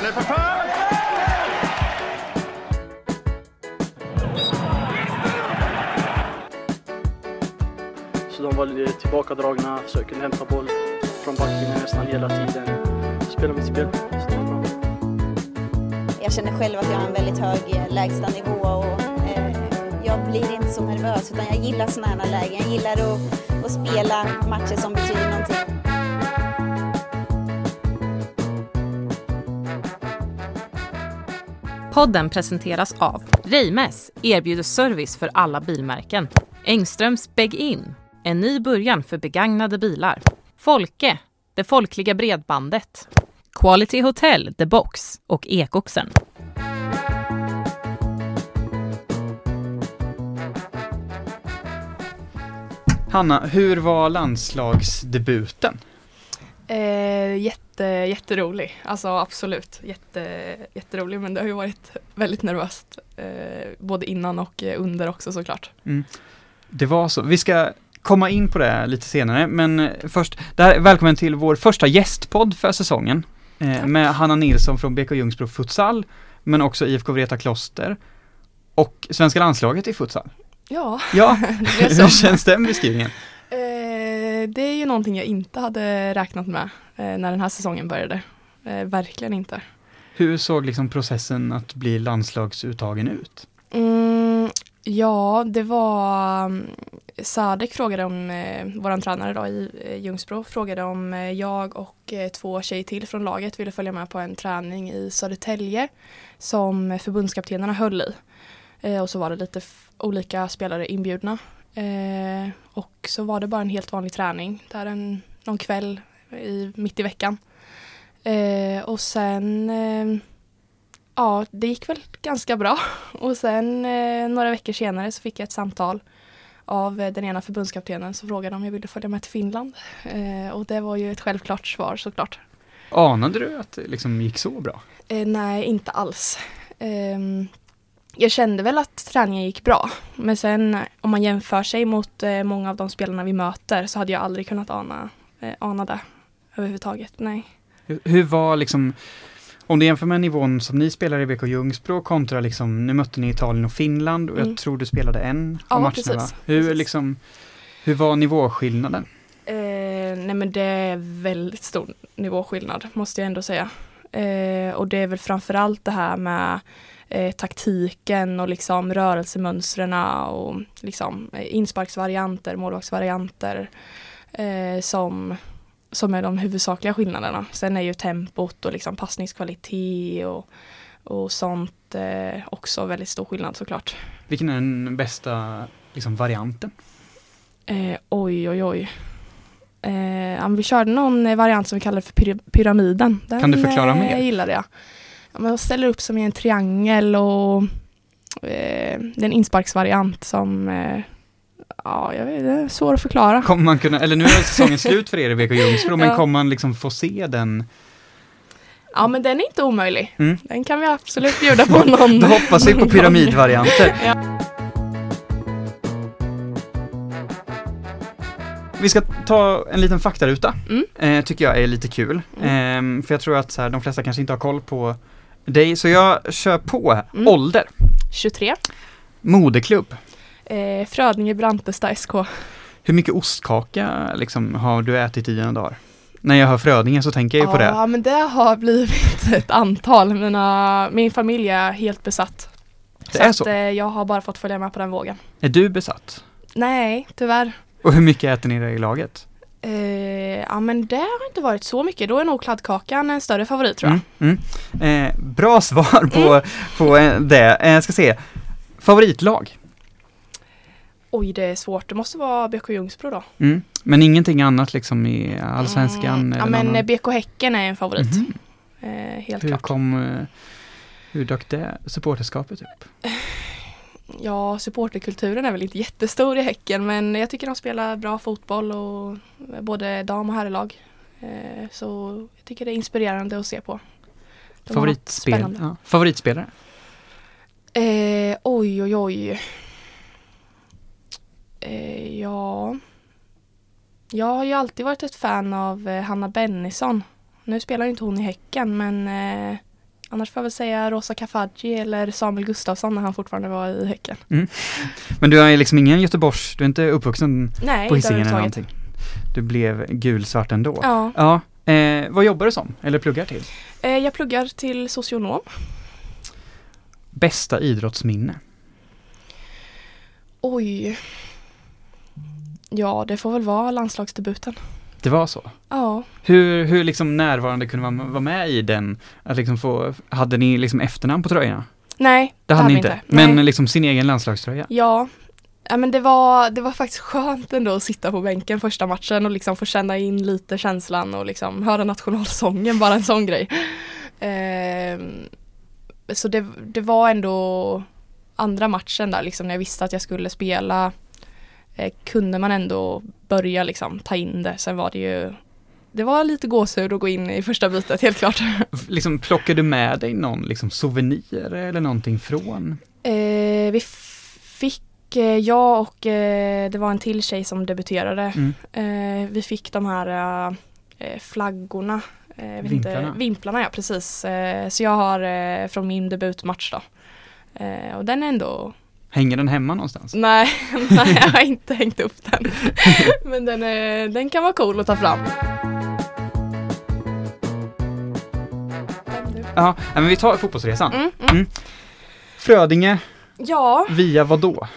Den är förfärd! Så de var lite tillbakadragna, försökte hämta boll från backlinjen nästan hela tiden. Spela mitt spel. Så det var bra. Jag känner själv att jag har en väldigt hög eh, lägstanivå och eh, jag blir inte så nervös utan jag gillar sådana här lägen. Jag gillar att, att spela matcher som betyder någonting. Podden presenteras av Reimes erbjuder service för alla bilmärken. Engströms Beg-In, en ny början för begagnade bilar. Folke, det folkliga bredbandet. Quality Hotel, The Box och Ekoxen. Hanna, hur var landslagsdebuten? Eh, jätte, jätterolig, alltså absolut jätte, jätterolig men det har ju varit väldigt nervöst eh, både innan och eh, under också såklart. Det var så. Vi ska komma in på det lite senare, men eh, först, där, välkommen till vår första gästpodd för säsongen. Eh, med Hanna Nilsson från BK Ljungsbro Futsal, men också IFK Vreta Kloster och svenska landslaget i futsal. Ja, Ja, det hur känns den beskrivningen? Det är ju någonting jag inte hade räknat med eh, när den här säsongen började. Eh, verkligen inte. Hur såg liksom processen att bli landslagsuttagen ut? Mm, ja, det var um, Sadek frågade om, eh, våran tränare då i eh, Ljungsbro frågade om eh, jag och eh, två tjejer till från laget ville följa med på en träning i Södertälje som förbundskaptenerna höll i. Eh, och så var det lite olika spelare inbjudna. Eh, och så var det bara en helt vanlig träning där en, någon kväll i, mitt i veckan. Eh, och sen eh, Ja, det gick väl ganska bra. Och sen eh, några veckor senare så fick jag ett samtal av eh, den ena förbundskaptenen som frågade om jag ville följa med till Finland. Eh, och det var ju ett självklart svar såklart. Anade du att det liksom gick så bra? Nej, inte alls. Jag kände väl att träningen gick bra. Men sen om man jämför sig mot eh, många av de spelarna vi möter så hade jag aldrig kunnat ana, eh, ana det överhuvudtaget. Nej. Hur, hur var liksom, om du jämför med nivån som ni spelar i BK Ljungsbro kontra liksom, nu mötte ni Italien och Finland och Mm. jag tror du spelade en Ja, av matcherna precis. va? Hur Precis. liksom, hur var nivåskillnaden? Eh, nej men det är väldigt stor nivåskillnad måste jag ändå säga. Eh, och det är väl framförallt det här med eh, taktiken och liksom rörelsemönstren och liksom eh, insparksvarianter, målvaktsvarianter eh, som, som är de huvudsakliga skillnaderna. Sen är ju tempot och liksom passningskvalitet och, och sånt eh, också väldigt stor skillnad såklart. Vilken är den bästa liksom, varianten? Eh, oj, oj, oj. Eh, ja, vi körde någon eh, variant som vi kallade för pyra- pyramiden. Den, Kan du förklara eh, mer? gillade jag. Ja, man ställer upp som i en triangel och eh, det är en insparksvariant som eh, Ja, jag vet, det är svår att förklara. Kommer man kunna, eller nu är säsongen slut för er i BK Ljungsbro, men Ja. kommer man liksom få se den? Ja, men den är inte omöjlig. Mm. Den kan vi absolut bjuda på någon. Då hoppas vi på pyramidvarianter. Vi ska ta en liten faktaruta, Mm. eh, tycker jag är lite kul. Ehm, för jag tror att så här, de flesta kanske inte har koll på dig, så jag kör på. Mm. Ålder, 23. moderklubb. Eh, Frödinge Brantesta SK. Hur mycket ostkaka liksom, har du ätit i dina dagar? När jag hör Frödinge så tänker jag ju på det. Ja, men det har blivit ett antal. Mina, min familj är helt besatt. Det är att, så? eh, jag har bara fått följa med på den vågen. Är du besatt? Nej, tyvärr. Och hur mycket äter ni det i laget? Eh, ja, men det har inte varit så mycket. Då är nog kladdkakan en större favorit tror jag. Mm, mm. Eh, bra svar på, Mm. på eh, det. Eh, Jag ska se. Favoritlag? Oj, det är svårt. Det måste vara BK Ljungsbro då. Mm. Men ingenting annat liksom i allsvenskan? Mm, ja, men annan? BK Häcken är en favorit. Mhm. Eh, helt Hur klart. kom, eh, hur dök det supporterskapet upp? Ja, supporterkulturen är väl inte jättestor i Häcken men jag tycker de spelar bra fotboll och både dam och herrlag. Eh, så jag tycker det är inspirerande att se på. De Favoritspel, ja. Favoritspelare? Eh, oj, oj, oj. Eh, ja. Jag har ju alltid varit ett fan av eh, Hanna Bennison. Nu spelar ju inte hon i Häcken men eh, annars får jag väl säga Rosa Kafaji eller Samuel Gustafsson när han fortfarande var i Häcken. Men du är liksom ingen Göteborgs, du är inte uppvuxen Nej, på Hisingen eller någonting? Du blev gulsvart ändå? Ja, Ja. Eh, vad jobbar du som? Eller pluggar till? eh, jag pluggar till socionom. Bästa idrottsminne? Oj. Ja, det får väl vara landslagsdebuten. Det var så? Ja, Hur, hur liksom närvarande kunde man vara med i den? Att liksom få, hade ni liksom efternamn på tröjorna? nej, Det hade ni vi inte, men Nej. liksom sin egen landslagströja? Ja, ja men det var, det var faktiskt skönt ändå att sitta på bänken första matchen och liksom få känna in lite känslan och liksom höra nationalsången, bara en sån grej. Ehm, så det, det var ändå andra matchen där liksom när jag visste att jag skulle spela eh, kunde man ändå börja liksom ta in det. Sen var det ju det var lite gåshud att gå in i första bytet, helt klart. Liksom plockade du med dig någon liksom souvenir eller någonting från? Eh, vi fick, eh, jag och eh, det var en till tjej som debuterade. Mm. Eh, vi fick de här eh, flaggorna. Vimplarna. Inte, vimplarna ja, precis. Så jag har från min debutmatch då. Och den är ändå, Hänger den hemma någonstans? nej, nej jag har inte hängt upp den. Men den, är, den kan vara cool att ta fram. Ja, men vi tar fotbollsresan. Mm, mm. Frödinge, Ja, via vad då?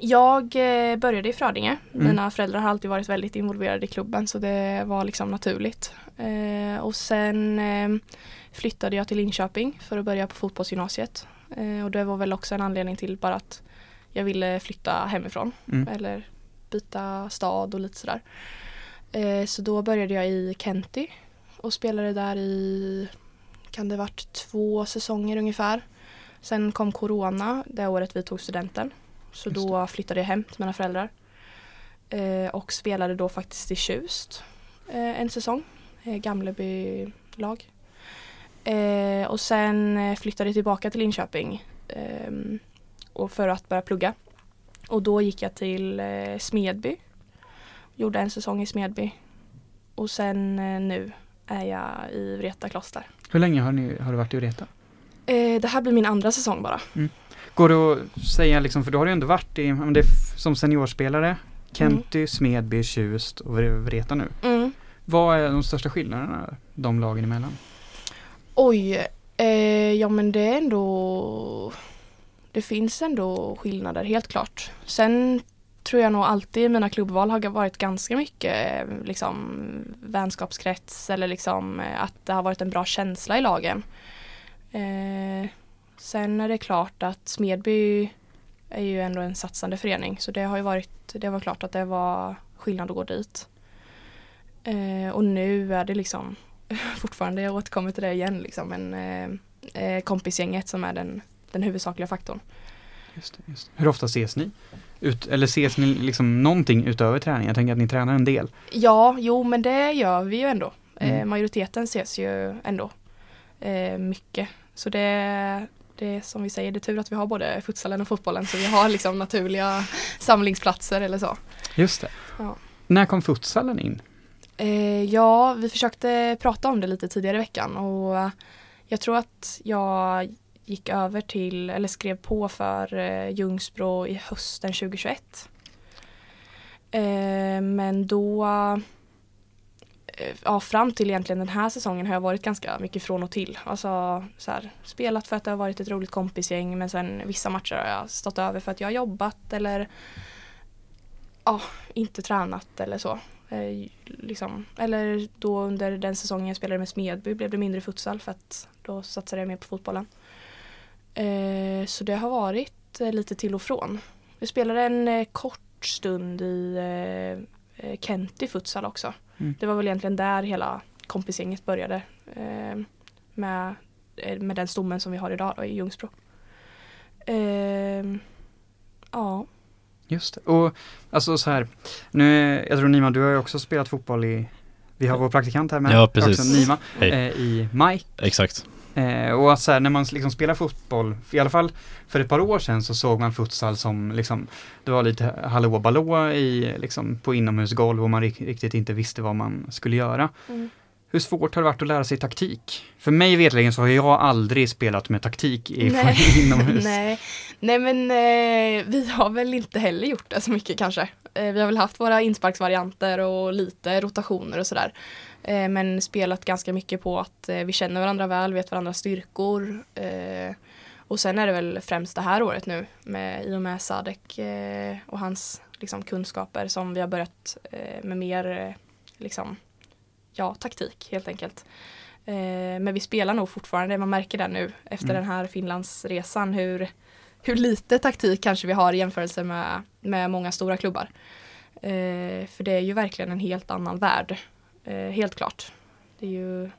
Jag eh, började i Frödinge. Mm. Mina föräldrar har alltid varit väldigt involverade i klubben så det var liksom naturligt. Eh, och sen eh, flyttade jag till Linköping för att börja på fotbollsgymnasiet. Eh, och det var väl också en anledning till bara att jag ville flytta hemifrån Mm. eller byta stad och lite sådär. Eh, så då började jag i Kenty och spelade där i, kan det varit två säsonger ungefär. Sen kom Corona det året vi tog studenten. Så då flyttade jag hem till mina föräldrar. Eh, och spelade då faktiskt i Tjust eh, en säsong. Eh, Gamleby-lag. Eh, och sen eh, flyttade jag tillbaka till Linköping. ehm, och för att börja plugga. Och då gick jag till eh, Smedby. Gjorde en säsong i Smedby. Och sen eh, nu är jag i Vreta kloster. Hur länge har, ni, har du varit i Vreta? Eh, det här blir min andra säsong bara. Går det att säga liksom, för du har ju ändå varit i, det är som seniorspelare, Kenty, Smedby, Tjust och Vre- Vreta nu. Mm. Vad är de största skillnaderna de lagen emellan? Oj, eh, ja men det är ändå Det finns ändå skillnader helt klart. Sen tror jag nog alltid mina klubbval har varit ganska mycket eh, liksom vänskapskrets eller liksom eh, att det har varit en bra känsla i lagen. Eh, sen är det klart att Smedby är ju ändå en satsande förening så det har ju varit det var klart att det var skillnad att gå dit. Eh, och nu är det liksom fortfarande, jag återkommer till det igen liksom, men eh, eh, kompisgänget som är den, den huvudsakliga faktorn. Just det, just det. Hur ofta ses ni? Ut, eller ses ni liksom någonting utöver träning? Jag tänker att ni tränar en del. Ja, jo men det gör vi ju ändå. Eh, Mm. majoriteten ses ju ändå eh, mycket. Så det, det är som vi säger, det är tur att vi har både futsalen och fotbollen så vi har liksom naturliga samlingsplatser eller så. Just det. Ja. När kom futsalen in? Eh, ja, vi försökte prata om det lite tidigare i veckan och jag tror att jag gick över till, eller skrev på för eh, Ljungsbro i hösten 2021. Eh, men då, eh, ja fram till egentligen den här säsongen har jag varit ganska mycket från och till. Alltså så här, spelat för att det har varit ett roligt kompisgäng men sen vissa matcher har jag stått över för att jag har jobbat eller ja, inte tränat eller så. Eh, liksom. Eller då under den säsongen jag spelade med Smedby blev det mindre futsal för att då satsade jag mer på fotbollen. Eh, så det har varit eh, lite till och från. Vi spelade en eh, kort stund i eh, eh, Kenty futsal också. Mm. Det var väl egentligen där hela kompisgänget började. Med, med den stommen som vi har idag då, i Ljungsbro. Ja. Just det. Och alltså så här, nu, jag tror Nima, du har ju också spelat fotboll i, vi har vår praktikant här med. Ja, precis. Också Nima, eh, i Mike. Exakt. Eh, och att så här, när man liksom spelar fotboll, i alla fall för ett par år sedan så såg man futsal som liksom, det var lite hallå balå i, liksom, på inomhusgolv och man rik- riktigt inte visste vad man skulle göra. Mm. Hur svårt har det varit att lära sig taktik? För mig vetligen så har jag aldrig spelat med taktik i, Nej. inomhus. Nej, Nej men eh, vi har väl inte heller gjort det så mycket kanske. Eh, vi har väl haft våra insparksvarianter och lite rotationer och sådär. Eh, men spelat ganska mycket på att eh, vi känner varandra väl, vet varandras styrkor. Eh, och sen är det väl främst det här året nu med, i och med Sadek eh, och hans liksom, kunskaper som vi har börjat med mer liksom, ja, taktik helt enkelt. Eh, men vi spelar nog fortfarande, man märker det nu efter Mm. den här Finlandsresan hur, hur lite taktik kanske vi har i jämförelse med, med många stora klubbar. Eh, för det är ju verkligen en helt annan värld, eh, helt klart. Det är, ju,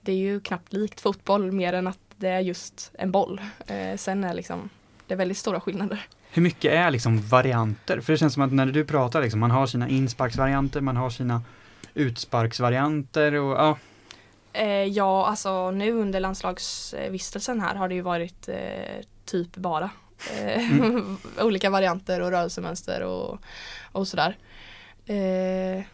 det är ju knappt likt fotboll mer än att det är just en boll. Eh, sen är liksom, det är väldigt stora skillnader. Hur mycket är liksom varianter? För det känns som att när du pratar, liksom, man har sina insparksvarianter, man har sina utsparksvarianter och ja, Eh, ja, alltså nu under landslagsvistelsen här har det ju varit eh, typ bara eh, olika varianter och rörelsemönster och, och sådär. Eh,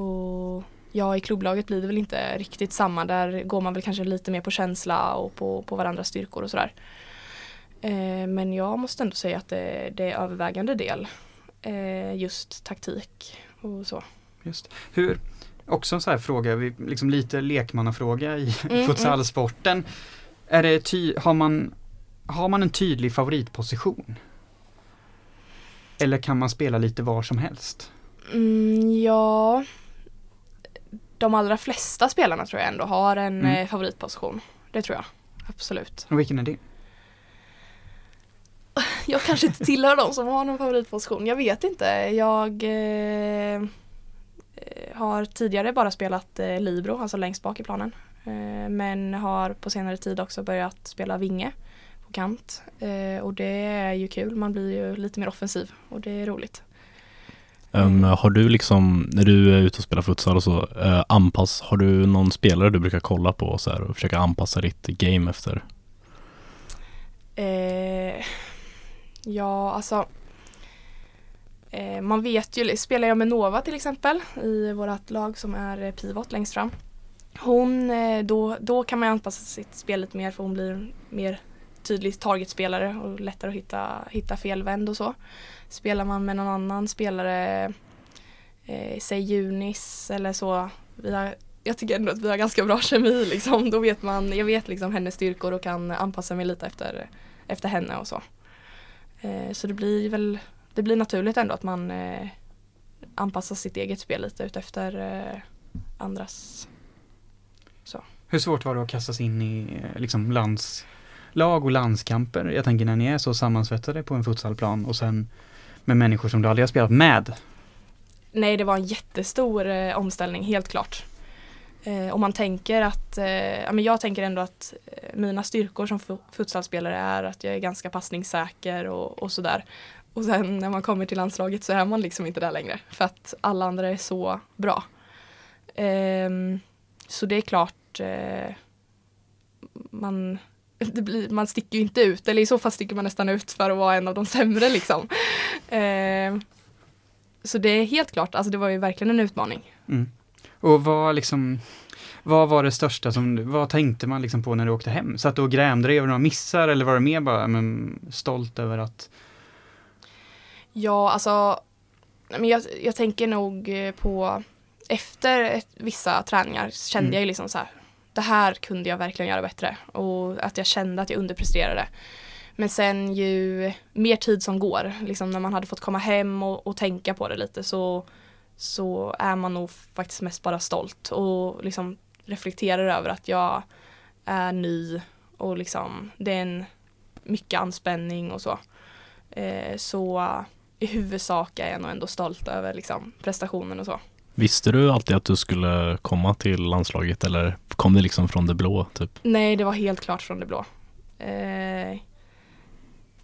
och ja, i klubblaget blir det väl inte riktigt samma. Där går man väl kanske lite mer på känsla och på, på varandras styrkor och sådär. Eh, men jag måste ändå säga att det, det är övervägande del eh, just taktik och så. Just. Hur, också en sån här fråga, vi- liksom lite lekmannafråga i Mm, futsalsporten. Är det ty, har, man, har man en tydlig favoritposition? Eller kan man spela lite var som helst? Mm, ja, de allra flesta spelarna tror jag ändå har en Mm. eh, favoritposition. Det tror jag. Absolut. Och vilken är det? Jag kanske inte tillhör de som har någon favoritposition. Jag vet inte. Jag eh, har tidigare bara spelat eh, libero, alltså längst bak i planen. Eh, men har på senare tid också börjat spela vinge på kant. Eh, och det är ju kul. Man blir ju lite mer offensiv och det är roligt. Um, har du liksom, när du är ute och spelar futsal och så, uh, anpass, har du någon spelare du brukar kolla på och, så här, och försöka anpassa ditt game efter? Eh, ja, alltså. Eh, man vet ju, spelar jag med Nova till exempel i vårt lag som är eh, pivot längst fram. Hon, eh, då, då kan man ju anpassa sitt spel lite mer för hon blir mer tydlig targetspelare och lättare att hitta, hitta felvänd och så. Spelar man med någon annan spelare, eh, säg Junis eller så, vi har, jag tycker ändå att vi har ganska bra kemi liksom. Då vet man, jag vet liksom hennes styrkor och kan anpassa mig lite efter, efter henne och så. Eh, så det blir väl, det blir naturligt ändå att man eh, anpassar sitt eget spel lite utefter eh, andras. Hur svårt var det att kasta sig in i eh, liksom landslag och landskamper? Jag tänker när ni är så sammansvetsade på en futsalplan och sen med människor som du aldrig har spelat med. Nej, det var en jättestor eh, omställning, helt klart. Eh, om man tänker att, eh, ja, men jag tänker ändå att eh, mina styrkor som fu- futsalspelare är att jag är ganska passningssäker och, och sådär. Och sen när man kommer till landslaget så är man liksom inte där längre för att alla andra är så bra. Um, så det är klart uh, man, det blir, man sticker ju inte ut, eller i så fall sticker man nästan ut för att vara en av de sämre liksom. Um, så det är helt klart, alltså det var ju verkligen en utmaning. Mm. Och vad liksom, vad var det största som, vad tänkte man liksom på när du åkte hem? Satt du och grämde dig över några missar eller var det mer bara men, stolt över att, Ja, alltså men jag, jag tänker nog eh, på efter ett, vissa träningar kände Mm. jag ju liksom så här det här kunde jag verkligen göra bättre och att jag kände att jag underpresterade. Men sen ju mer tid som går, liksom när man hade fått komma hem och, och tänka på det lite så, så är man nog faktiskt mest bara stolt och liksom reflekterar över att jag är ny och liksom det är en mycket anspänning och så. Eh, så i huvudsak är jag nog ändå stolt över liksom, prestationen och så. Visste du alltid att du skulle komma till landslaget eller kom det liksom från det blå typ? Nej, det var helt klart från det blå. Eh,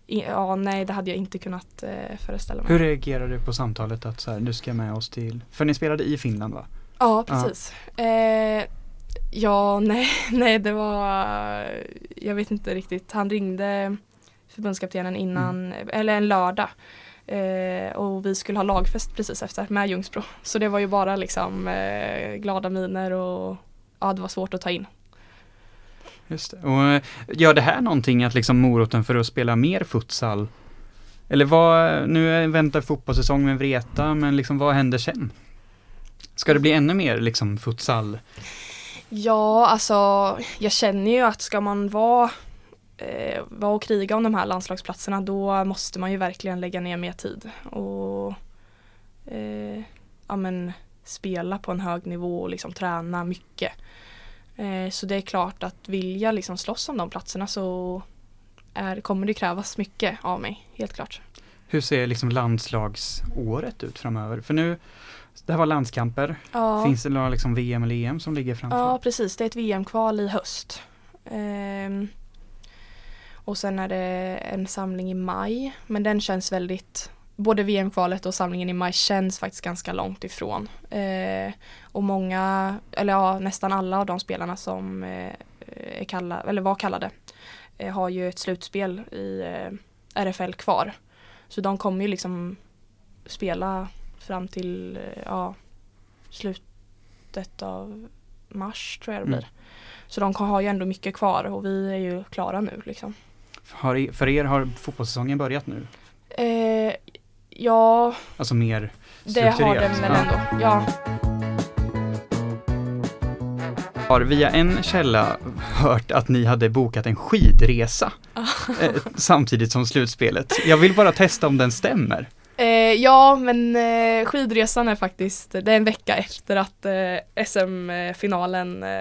ja, nej, det hade jag inte kunnat eh, föreställa mig. hur reagerade du på samtalet att så här, du ska med oss till, för ni spelade i Finland va? Ja, precis. Eh, ja, nej, nej, det var, jag vet inte riktigt. Han ringde förbundskaptenen innan, eller en lördag. Eh, och vi skulle ha lagfest precis efter med Ljungsbro. Så det var ju bara liksom eh, glada miner och ja, det var svårt att ta in. Just det. Och eh, gör det här någonting att liksom moroten för att spela mer futsal? Eller vad, nu väntar fotbollssäsong med Vreta, men liksom vad händer sen? Ska det bli ännu mer liksom futsal? Ja, alltså jag känner ju att ska man vara, eh, vara och kriga om de här landslagsplatserna då måste man ju verkligen lägga ner mer tid och eh, ja, men, spela på en hög nivå och liksom träna mycket. Eh, så det är klart att vilja liksom slåss om de platserna så är, kommer det krävas mycket av mig, helt klart. Hur ser liksom landslagsåret ut framöver? För nu, det här var landskamper. Ja. Finns det några liksom VM eller EM som ligger framför? Ja, precis. Det är ett VM-kval i höst. Ehm, och sen är det en samling i maj. Men den känns väldigt, både VM-kvalet och samlingen i maj känns faktiskt ganska långt ifrån. Ehm, och många, eller ja, nästan alla av de spelarna som eh, är kalla, eller var kallade eh, har ju ett slutspel i eh, RFL kvar. Så de kommer ju liksom spela fram till eh, ja, slutet av mars tror jag det Mm. blir. Så de har ju ändå mycket kvar och vi är ju klara nu liksom. Har, för er har fotbollssäsongen börjat nu? Eh, ja, Alltså mer det har strukturerat? den väl Ja. ändå. Ja. har via en källa hört att ni hade bokat en skidresa eh, samtidigt som slutspelet. Jag vill bara testa om den stämmer. Eh, ja, men eh, skidresan är faktiskt, det är en vecka efter att eh, SM-finalen eh,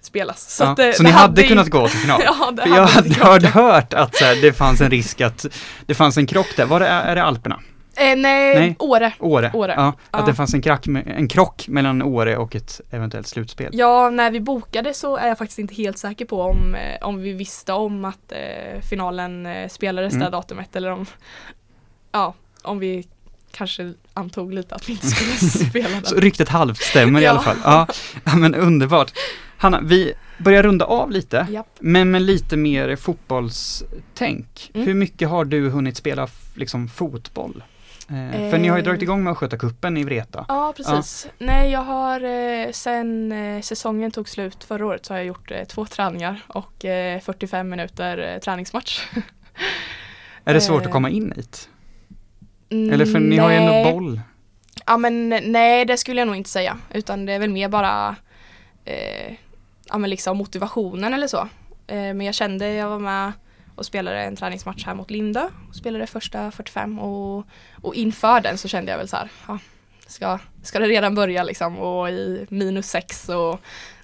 spelas. Så, Ja, att, eh, så ni hade ju- kunnat gå till final? ja, det För jag hade hade hade hört att så här, det fanns en risk att det fanns en krock där. Var det, är det Alperna? Eh, nej, Nej. Åre. Åre? Åre. Ja, Ja. att det fanns en, krack, en krock mellan Åre och ett eventuellt slutspel. Ja, när vi bokade så är jag faktiskt inte helt säker på om, om vi visste om att finalen spelades Mm. det datumet eller om, ja, om vi kanske antog lite att vi inte skulle spela den. Så ryktet halvt stämmer i Ja. alla fall. Ja, ja, men underbart. Hanna, vi börjar runda av lite, Japp. men med lite mer fotbollstänk. Mm. Hur mycket har du hunnit spela liksom fotboll? Eh, för ni har ju Eh. dragit igång med Östgötacupen i Vreta. Ja, precis. Nej, jag har eh, sen eh, säsongen tog slut förra året så har jag gjort eh, två träningar och eh, 45 minuter eh, träningsmatch. Är det svårt eh, att komma in hit? Eller för ni har ju ändå Nej. boll. Ja men nej det skulle jag nog inte säga utan det är väl mer bara eh, ja men liksom motivationen eller så. Eh, men jag kände jag var med och spelade en träningsmatch här mot Lindö. Spelade första 45 och, och inför den så kände jag väl så här, ja, ska, ska det redan börja liksom och i minus sex och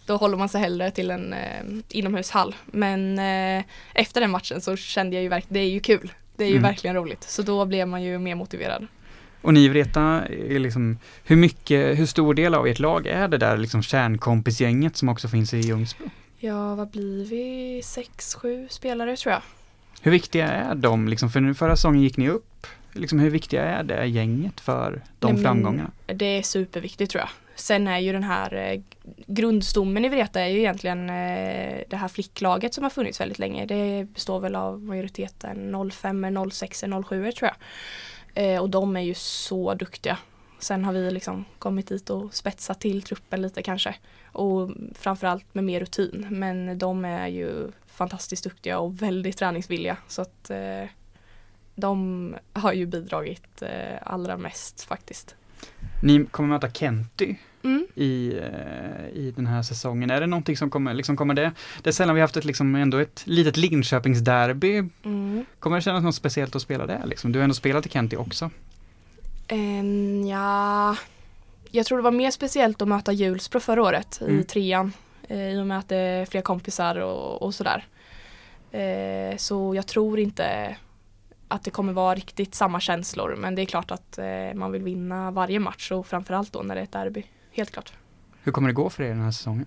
då håller man sig hellre till en eh, inomhushall. Men eh, efter den matchen så kände jag ju verkligen, det är ju kul. Det är ju Mm. verkligen roligt. Så då blev man ju mer motiverad. Och ni i Vreta liksom, hur mycket, hur stor del av ert lag är det där liksom kärnkompisgänget som också finns i Ljungsbro? Ja, vad blir vi? Sex, sju spelare tror jag. Hur viktiga är de liksom, för nu förra säsongen gick ni upp. Liksom hur viktiga är det gänget för de Nej, framgångarna? Det är superviktigt tror jag. Sen är ju den här eh, grundstommen i Vreta är ju egentligen eh, det här flicklaget som har funnits väldigt länge. Det består väl av majoriteten 05, 06, 07 tror jag. Eh, och de är ju så duktiga. Sen har vi liksom kommit dit och spetsat till truppen lite kanske. Och framförallt med mer rutin. Men de är ju fantastiskt duktiga och väldigt träningsvilliga. Så att eh, de har ju bidragit eh, allra mest faktiskt. Ni kommer möta Kenty Mm. i, eh, i den här säsongen. Är det någonting som kommer, liksom kommer det? Det är sällan vi haft ett, liksom, ändå ett litet Linköpingsderby. Mm. Kommer det kännas något speciellt att spela där liksom? Du har ändå spelat i Kenty också. Um, ja, jag tror det var mer speciellt att möta Hjulsbro förra året Mm. i trean. Eh, I och med att det är fler kompisar och, och sådär. Eh, så jag tror inte att det kommer vara riktigt samma känslor. Men det är klart att eh, man vill vinna varje match och framförallt då när det är ett derby. Helt klart. Hur kommer det gå för er den här säsongen?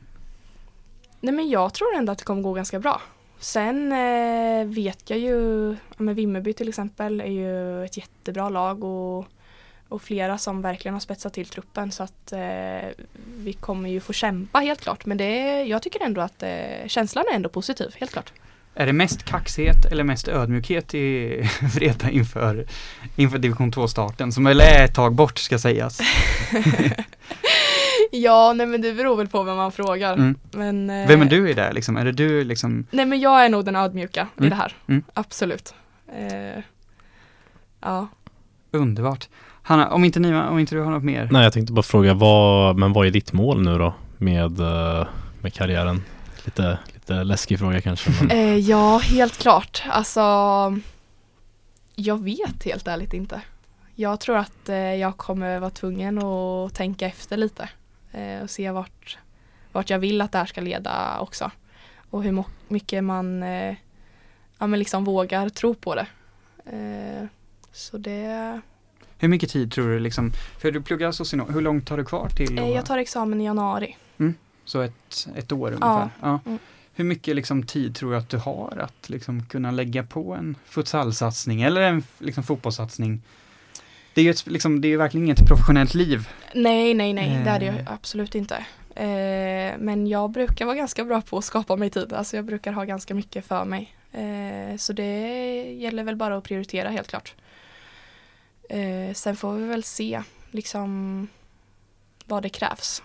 Nej men jag tror ändå att det kommer gå ganska bra. Sen eh, vet jag ju, ja, men Vimmerby till exempel är ju ett jättebra lag och, och flera som verkligen har spetsat till truppen så att eh, vi kommer ju få kämpa helt klart. Men det, jag tycker ändå att eh, känslan är ändå positiv, helt klart. Är det mest kaxighet eller mest ödmjukhet i Vreta inför, inför division 2-starten? Som väl är ett tag bort ska sägas. Ja, nej men det beror väl på vem man frågar. Mm. Men, eh, Vem är du i det liksom? Är det du liksom? Nej men jag är nog den ödmjuka i Mm. det här. Mm. Absolut. Eh, ja. Underbart. Hanna, om inte, ni, om inte du har något mer? Nej, jag tänkte bara fråga, vad, men vad är ditt mål nu då med, eh, med karriären? Lite, lite läskig fråga kanske. Men... Eh, ja, helt klart. Alltså, jag vet helt ärligt inte. Jag tror att eh, jag kommer vara tvungen att tänka efter lite eh, och se vart, vart jag vill att det här ska leda också. Och hur mycket man ja, men liksom vågar tro på det. Så det, Hur mycket tid tror du liksom, för du pluggar socionom, hur långt har du kvar till? eh, att- jag tar examen i januari. Så ett, ett år ungefär? Ja. Mm. Hur mycket liksom tid tror du att du har att liksom kunna lägga på en futsalsatsning eller en liksom fotbollssatsning? Det är ju ett, liksom, det är verkligen inget professionellt liv. Nej, nej, nej, det är det Eh. absolut inte. Eh, men jag brukar vara ganska bra på att skapa mig tid. Alltså jag brukar ha ganska mycket för mig. Eh, så det gäller väl bara att prioritera helt klart. Eh, sen får vi väl se liksom vad det krävs.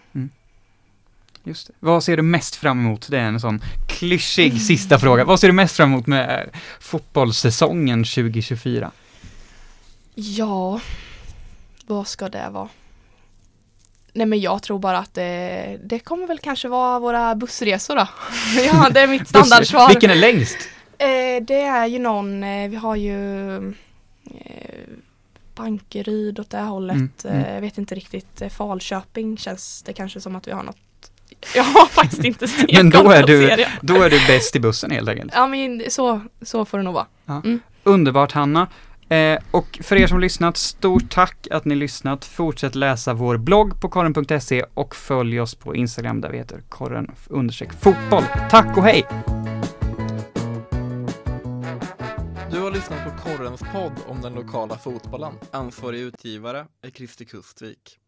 Just det. Vad ser du mest fram emot? Det är en sån klyschig sista fråga. Vad ser du mest fram emot med fotbollssäsongen 2024? Ja, vad ska det vara? Nej men jag tror bara att det, det kommer väl kanske vara våra bussresor då. ja, det är mitt standardsvar. Vilken är längst? Eh, det är ju någon, eh, vi har ju eh, Bankeryd åt det här hållet. Mm, mm. Eh, jag vet inte riktigt. Eh, Falköping känns det kanske som att vi har något. Jag har faktiskt inte stenkoll Men då är du-. Då är du bäst i bussen helt enkelt. Ja men så, så får det nog vara. Underbart Hanna. Eh, och för er som lyssnat, stort tack att ni lyssnat. Fortsätt läsa vår blogg på korren.se och följ oss på Instagram där vi heter korren fotboll. Tack och hej! Du har lyssnat på Korrens podd om den lokala fotbollen. Ansvarig utgivare är Christer Kustvik.